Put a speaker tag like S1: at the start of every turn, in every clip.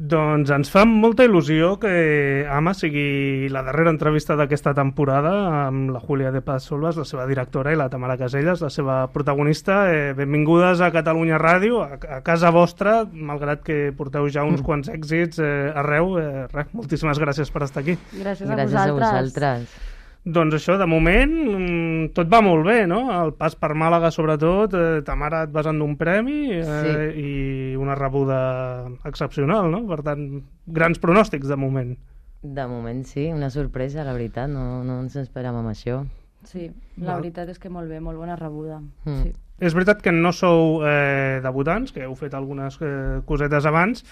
S1: Doncs ens fa molta il·lusió que Ama sigui la darrera entrevista d'aquesta temporada amb la Júlia de Paz Solvas, la seva directora, i la Tamara Caselles, la seva protagonista. Eh, benvingudes a Catalunya Ràdio, a, a casa vostra, malgrat que porteu ja uns quants èxits eh, arreu. Eh, res, moltíssimes gràcies per estar aquí.
S2: Gràcies, a
S3: Gràcies a
S2: vosaltres.
S3: vosaltres.
S1: Doncs això, de moment, mm, tot va molt bé, no? El pas per Màlaga, sobretot, eh, Tamara et vas endur un premi eh,
S3: Sí.
S1: i una rebuda excepcional, no? Per tant, grans pronòstics, de moment.
S3: De moment sí, una sorpresa, la veritat, no, no ens esperàvem això.
S2: Sí, la veritat és que molt bé, molt bona rebuda.
S3: Mm.
S2: Sí.
S1: És veritat que no sou eh, debutants, que heu fet algunes eh, cosetes abans,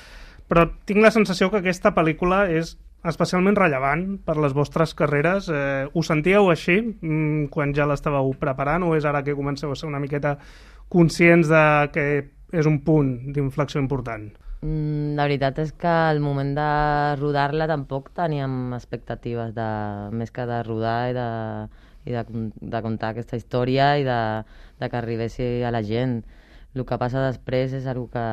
S1: però tinc la sensació que aquesta pel·lícula és especialment rellevant per les vostres carreres. Eh, ho sentíeu així mm, quan ja l'estàveu preparant o és ara que comenceu a ser una miqueta conscients de que és un punt d'inflexió important?
S3: Mm, la veritat és que al moment de rodar-la tampoc teníem expectatives de, més que de rodar i de, i de, de contar aquesta història i de, de que arribessi a la gent. El que passa després és una que,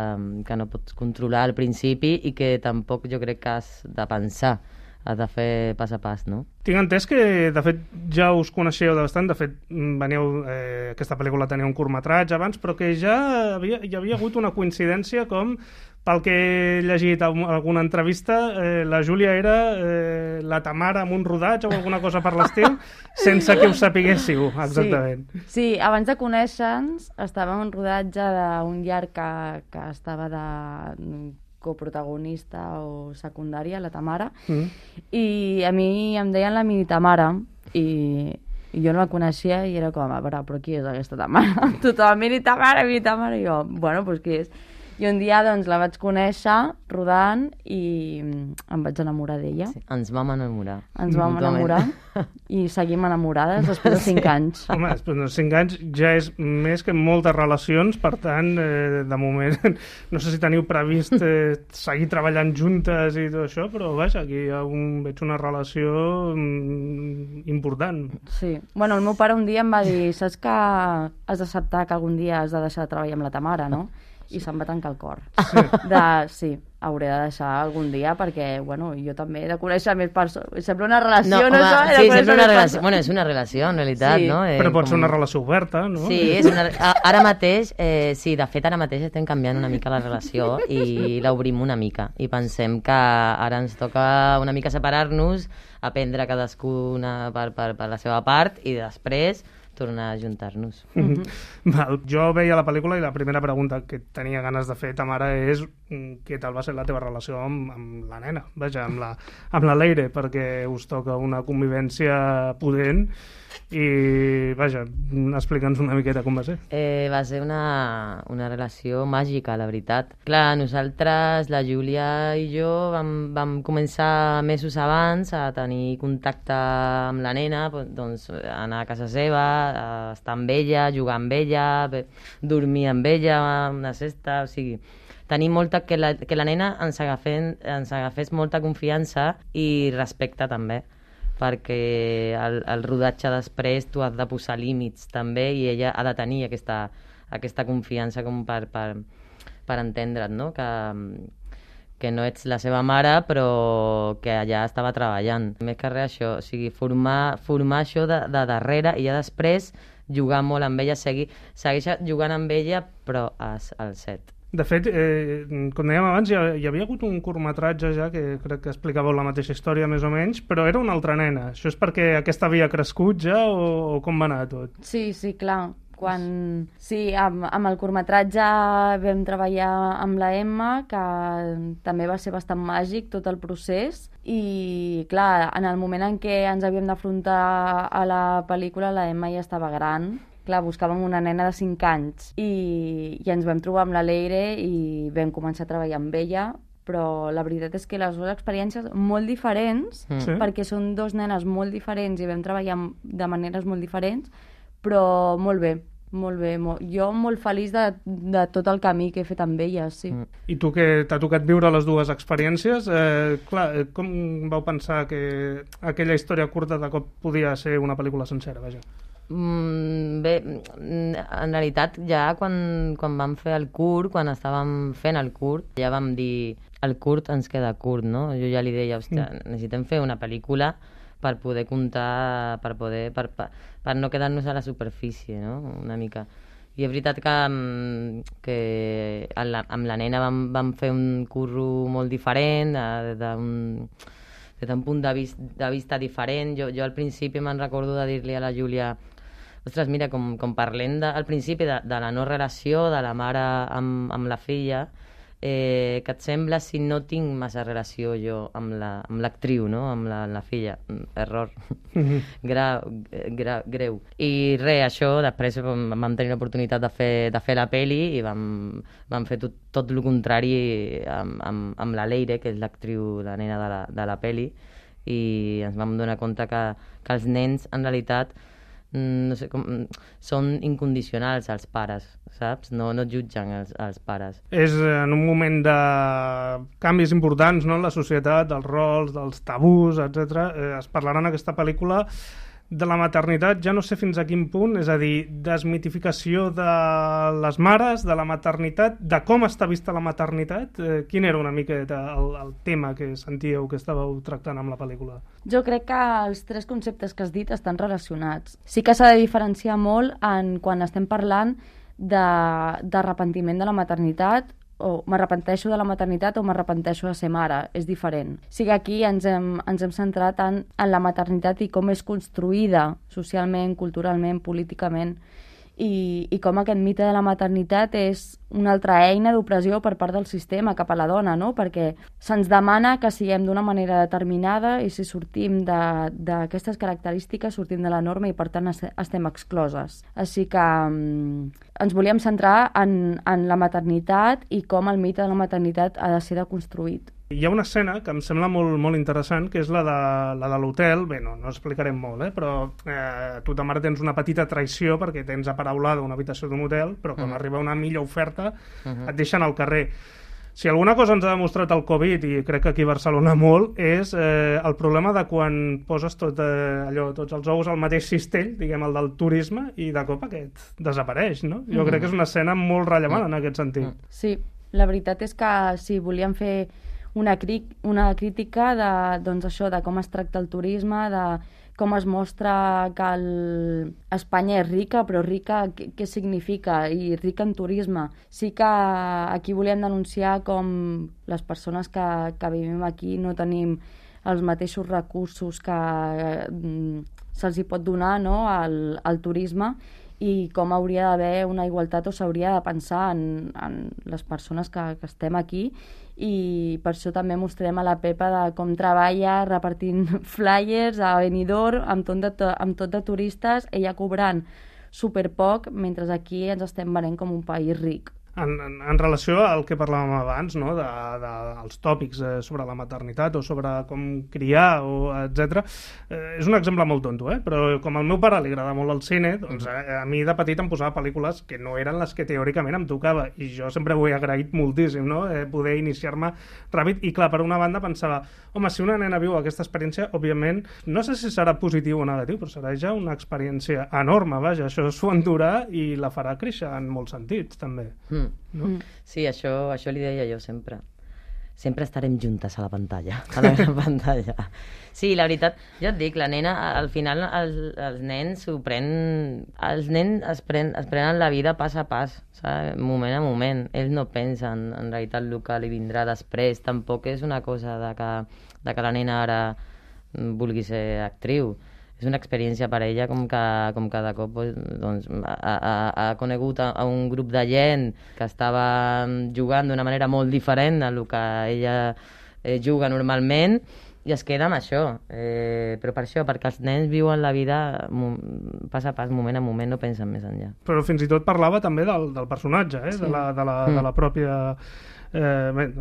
S3: que no pots controlar al principi i que tampoc jo crec que has de pensar, has de fer pas a pas, no?
S1: Tinc entès que, de fet, ja us coneixeu de bastant. De fet, mm, veniu, eh, aquesta pel·lícula tenia un curtmetratge abans, però que ja havia, hi havia hagut una coincidència com, pel que he llegit en alguna entrevista, eh, la Júlia era eh, la Tamara amb un rodatge o alguna cosa per l'estil, sense que ho sapiguéssiu, exactament.
S2: Sí, sí abans de conèixer-nos estava en un rodatge d'un llarg que, que estava de coprotagonista o secundària, la Tamara,
S1: Mm.
S2: i a mi em deien la mini Tamara, i, i jo no la coneixia i era com, a veure, però qui és aquesta Tamara? Tothom, mini Tamara, mini Tamara, i jo, bueno, doncs qui és? I un dia, doncs, la vaig conèixer rodant i em vaig enamorar d'ella.
S3: Sí, ens vam enamorar.
S2: Ens vam enamorar i seguim enamorades després de 5 anys.
S1: Home, després de 5 anys ja és més que moltes relacions, per tant, eh, de moment, no sé si teniu previst eh, seguir treballant juntes i tot això, però vaja, aquí hi ha un, veig una relació mm, important.
S2: Sí. Bueno, el meu pare un dia em va dir saps que has d'acceptar que algun dia has de deixar de treballar amb la Tamara, no? I se'm va tancar el cor. Sí. De, sí, hauré de deixar algun dia perquè, bueno, jo també he de conèixer més persones. Sembla una relació, no,
S3: home,
S2: això? He de
S3: sí, sembla una relació. Bueno, és una relació, en realitat,
S2: Sí.
S3: no? Eh,
S1: Però pot ser
S3: com-
S1: una relació oberta, no?
S3: Sí, és una... ara mateix, eh, sí, de fet ara mateix estem canviant una mica la relació i l'obrim una mica i pensem que ara ens toca una mica separar-nos, aprendre cadascuna per, per, per la seva part i després tornar a juntar-nos.
S1: Mhm. Val. Jo veia la pel·lícula i la primera pregunta que tenia ganes de fer, Tamara, és mm, què tal va ser la teva relació amb, amb la nena, vaja, amb la, amb la Leire, perquè us toca una convivència potent i, vaja, explica'ns una miqueta com va ser.
S3: Eh, va ser una, una relació màgica, la veritat. Clar, nosaltres, la Júlia i jo, vam, vam començar mesos abans a tenir contacte amb la nena, doncs anar a casa seva, a estar amb ella, jugar amb ella, dormir amb ella, una cesta, o sigui tenir molta, que la, que la nena ens, agafen, ens agafés molta confiança i respecte també perquè el, el rodatge després tu has de posar límits també i ella ha de tenir aquesta, aquesta confiança com per, per, per entendre't, no? Que, que no ets la seva mare però que allà estava treballant. Més que res això, o sigui, formar, formar això de, de darrere i ja després jugar molt amb ella, seguir, segueix jugant amb ella però al set.
S1: De fet, eh, com dèiem abans, hi, ha, hi havia hagut un curtmetratge ja que crec que explicàveu la mateixa història més o menys, però era una altra nena. Això és perquè aquesta havia crescut ja o, o com va anar tot?
S2: Sí, sí, clar. Quan... Sí, amb, amb el curtmetratge vam treballar amb la Emma, que també va ser bastant màgic tot el procés, i clar, en el moment en què ens havíem d'afrontar a la pel·lícula, la Emma ja estava gran, clar, buscàvem una nena de 5 anys i, i ens vam trobar amb la Leire i vam començar a treballar amb ella però la veritat és que les dues experiències molt diferents,
S3: Mm.
S1: Sí?
S2: perquè són dos nenes molt diferents i vam treballar de maneres molt diferents, però molt bé, molt bé. Molt, jo molt feliç de, de tot el camí que he fet amb elles, sí.
S3: Mm.
S1: I tu que t'ha tocat viure les dues experiències, eh, clar, eh, com vau pensar que aquella història curta de cop podia ser una pel·lícula sencera, vaja?
S3: Mm, bé, en realitat ja quan, quan vam fer el curt, quan estàvem fent el curt, ja vam dir el curt ens queda curt, no? Jo ja li deia, hòstia, mm. necessitem fer una pel·lícula per poder comptar, per poder, per, per, per no quedar-nos a la superfície, no? Una mica. I és veritat que, mm, que amb la, amb la nena vam, vam fer un curro molt diferent, des d'un punt de, vist, de vista diferent. Jo, jo al principi me'n recordo de dir-li a la Júlia ostres, mira, com, com parlem de, al principi de, de la no relació de la mare amb, amb la filla, eh, que et sembla si no tinc massa relació jo amb l'actriu, la, no? amb la, la filla? Mm, error. Mm -hmm. gra, gra, greu. I res, això, després vam tenir l'oportunitat de, fer, de fer la peli i vam, vam fer tot, tot el contrari amb, amb, amb la Leire, que és l'actriu, la nena de la, de la peli, i ens vam donar compte que, que els nens, en realitat, no sé com, mm, són incondicionals els pares, saps? No, no jutgen els, els pares.
S1: És en un moment de canvis importants no? en la societat, dels rols, dels tabús, etc. Eh, es parlarà en aquesta pel·lícula de la maternitat, ja no sé fins a quin punt, és a dir, desmitificació de les mares, de la maternitat, de com està vista la maternitat, eh, quin era una mica el, el tema que sentíeu que estàveu tractant amb la pel·lícula?
S2: Jo crec que els tres conceptes que has dit estan relacionats. Sí que s'ha de diferenciar molt en quan estem parlant d'arrepentiment de, de la maternitat o m'arrepenteixo de la maternitat o m'arrepenteixo de ser mare, és diferent. O sigui, aquí ens hem, ens hem centrat en, en la maternitat i com és construïda socialment, culturalment, políticament, i, i com aquest mite de la maternitat és una altra eina d'opressió per part del sistema cap a la dona, no? perquè se'ns demana que siguem d'una manera determinada i si sortim d'aquestes característiques sortim de la norma i per tant estem excloses. Així que um, ens volíem centrar en, en la maternitat i com el mite de la maternitat ha de ser deconstruït.
S1: Hi ha una escena que em sembla molt, molt interessant, que és la de la de l'hotel. Bé, no, no explicarem molt, eh? però eh, tu també tens una petita traïció perquè tens aparaulada una habitació d'un hotel, però quan uh mm. -huh. arriba una millor oferta uh mm-hmm. -huh. et deixen al carrer. Si alguna cosa ens ha demostrat el Covid, i crec que aquí a Barcelona molt, és eh, el problema de quan poses tot, eh, allò, tots els ous al mateix cistell, diguem, el del turisme, i de cop aquest desapareix, no? Jo uh -huh. crec que és una escena molt rellevant uh -huh. en aquest sentit.
S2: Sí, la veritat és que si volíem fer una, una crítica de, doncs això, de com es tracta el turisme, de com es mostra que el... Espanya és rica, però rica què, què significa? I rica en turisme. Sí que aquí volíem denunciar com les persones que, que vivim aquí no tenim els mateixos recursos que eh, se'ls hi pot donar no, al, al turisme i com hauria d'haver una igualtat o s'hauria de pensar en, en les persones que, que estem aquí. I per això també mostrem a la Pepa de com treballa repartint flyers a Benidorm amb tot de, amb tot de turistes, ella cobrant super poc, mentre aquí ens estem venent com un país ric
S1: en, en, en relació al que parlàvem abans, no? de, de, dels tòpics eh, sobre la maternitat o sobre com criar, o etc. Eh, és un exemple molt tonto, eh? però com al meu pare li agrada molt el cine, doncs a, eh, a mi de petit em posava pel·lícules que no eren les que teòricament em tocava, i jo sempre ho he agraït moltíssim, no? eh, poder iniciar-me ràpid, i clar, per una banda pensava, home, si una nena viu aquesta experiència, òbviament, no sé si serà positiu o negatiu, però serà ja una experiència enorme, vaja, això s'ho endurà i la farà créixer en molts sentits, també. Mm. No? Mm.
S3: Sí, això, això li deia jo sempre. Sempre estarem juntes a la pantalla, a la pantalla. Sí, la veritat, jo et dic, la nena, al final els, els nens s'ho pren... Els nens es, pren, es prenen la vida pas a pas, saps? moment a moment. Ells no pensen en realitat el que li vindrà després. Tampoc és una cosa de que, de que la nena ara vulgui ser actriu és una experiència per a ella com que, com que de cop doncs, ha, ha, ha conegut a, a un grup de gent que estava jugant d'una manera molt diferent a el que ella eh, juga normalment i es queda amb això, eh, però per això, perquè els nens viuen la vida pas a pas, moment a moment, no pensen més enllà.
S1: Però fins i tot parlava també del, del personatge, eh? sí. de, la, de, la, mm. de la pròpia Eh, el,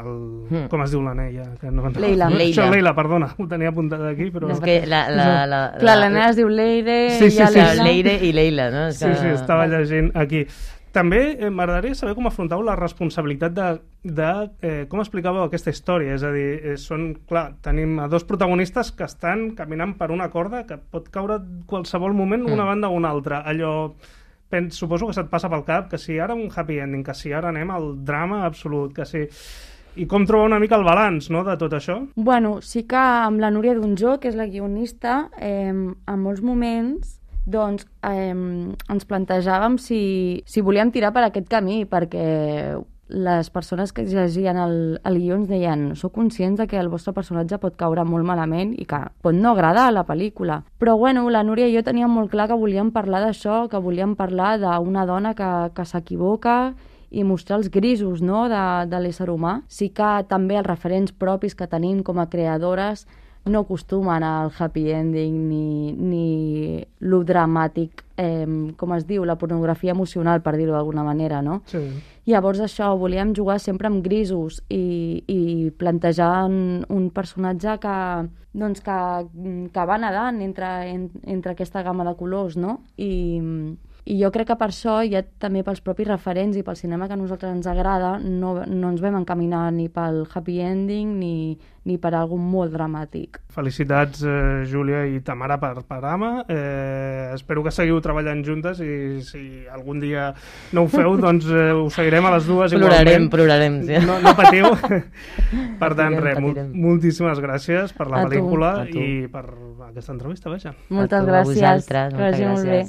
S1: el, mm. com es diu la neia? Que no,
S2: Leila.
S1: Leila. Això, Leila, perdona, ho tenia apuntat aquí, però...
S3: És que la... la, la,
S2: Clar, la, la nena es diu Leire
S3: sí, sí, i sí, sí. Leire i Leila, no?
S1: És que... Sí, sí, estava llegint aquí. També eh, m'agradaria saber com afrontàveu la responsabilitat de, de eh, com explicàveu aquesta història. És a dir, eh, són, clar, tenim a dos protagonistes que estan caminant per una corda que pot caure qualsevol moment mm. una banda o una altra. Allò pens, suposo que se't passa pel cap que si ara un happy ending, que si ara anem al drama absolut, que si... I com trobar una mica el balanç no, de tot això?
S2: Bueno, sí que amb la Núria Donjó, que és la guionista, eh, en molts moments doncs eh, ens plantejàvem si, si volíem tirar per aquest camí, perquè les persones que llegien el, el guió ens deien sou conscients de que el vostre personatge pot caure molt malament i que pot no agradar a la pel·lícula. Però bueno, la Núria i jo teníem molt clar que volíem parlar d'això, que volíem parlar d'una dona que, que s'equivoca i mostrar els grisos no, de, de l'ésser humà. Sí que també els referents propis que tenim com a creadores no acostumen al happy ending ni, ni lo dramàtic, eh, com es diu, la pornografia emocional, per dir-ho d'alguna manera, no?
S1: Sí.
S2: Llavors això, volíem jugar sempre amb grisos i, i plantejar un, personatge que, doncs que, que va nedant entre, en, entre aquesta gamma de colors, no? I, i jo crec que per això, ja també pels propis referents i pel cinema que a nosaltres ens agrada, no, no ens vam encaminar ni pel happy ending ni, ni per algun molt dramàtic.
S1: Felicitats, eh, Júlia i Tamara, per, per Ama. Eh, espero que seguiu treballant juntes i si algun dia no ho feu, doncs eh, ho seguirem a les dues
S3: plorarem,
S1: igualment.
S3: Plorarem, sí.
S1: No, no patiu. per tant,
S3: Patirem,
S1: res,
S3: patirem.
S1: moltíssimes gràcies per la
S2: A tu.
S1: pel·lícula
S3: A tu.
S1: i per aquesta entrevista, vaja.
S2: Moltes
S3: tu, a
S2: gràcies.
S3: vosaltres,
S2: que
S3: moltes
S2: bé.
S3: gràcies.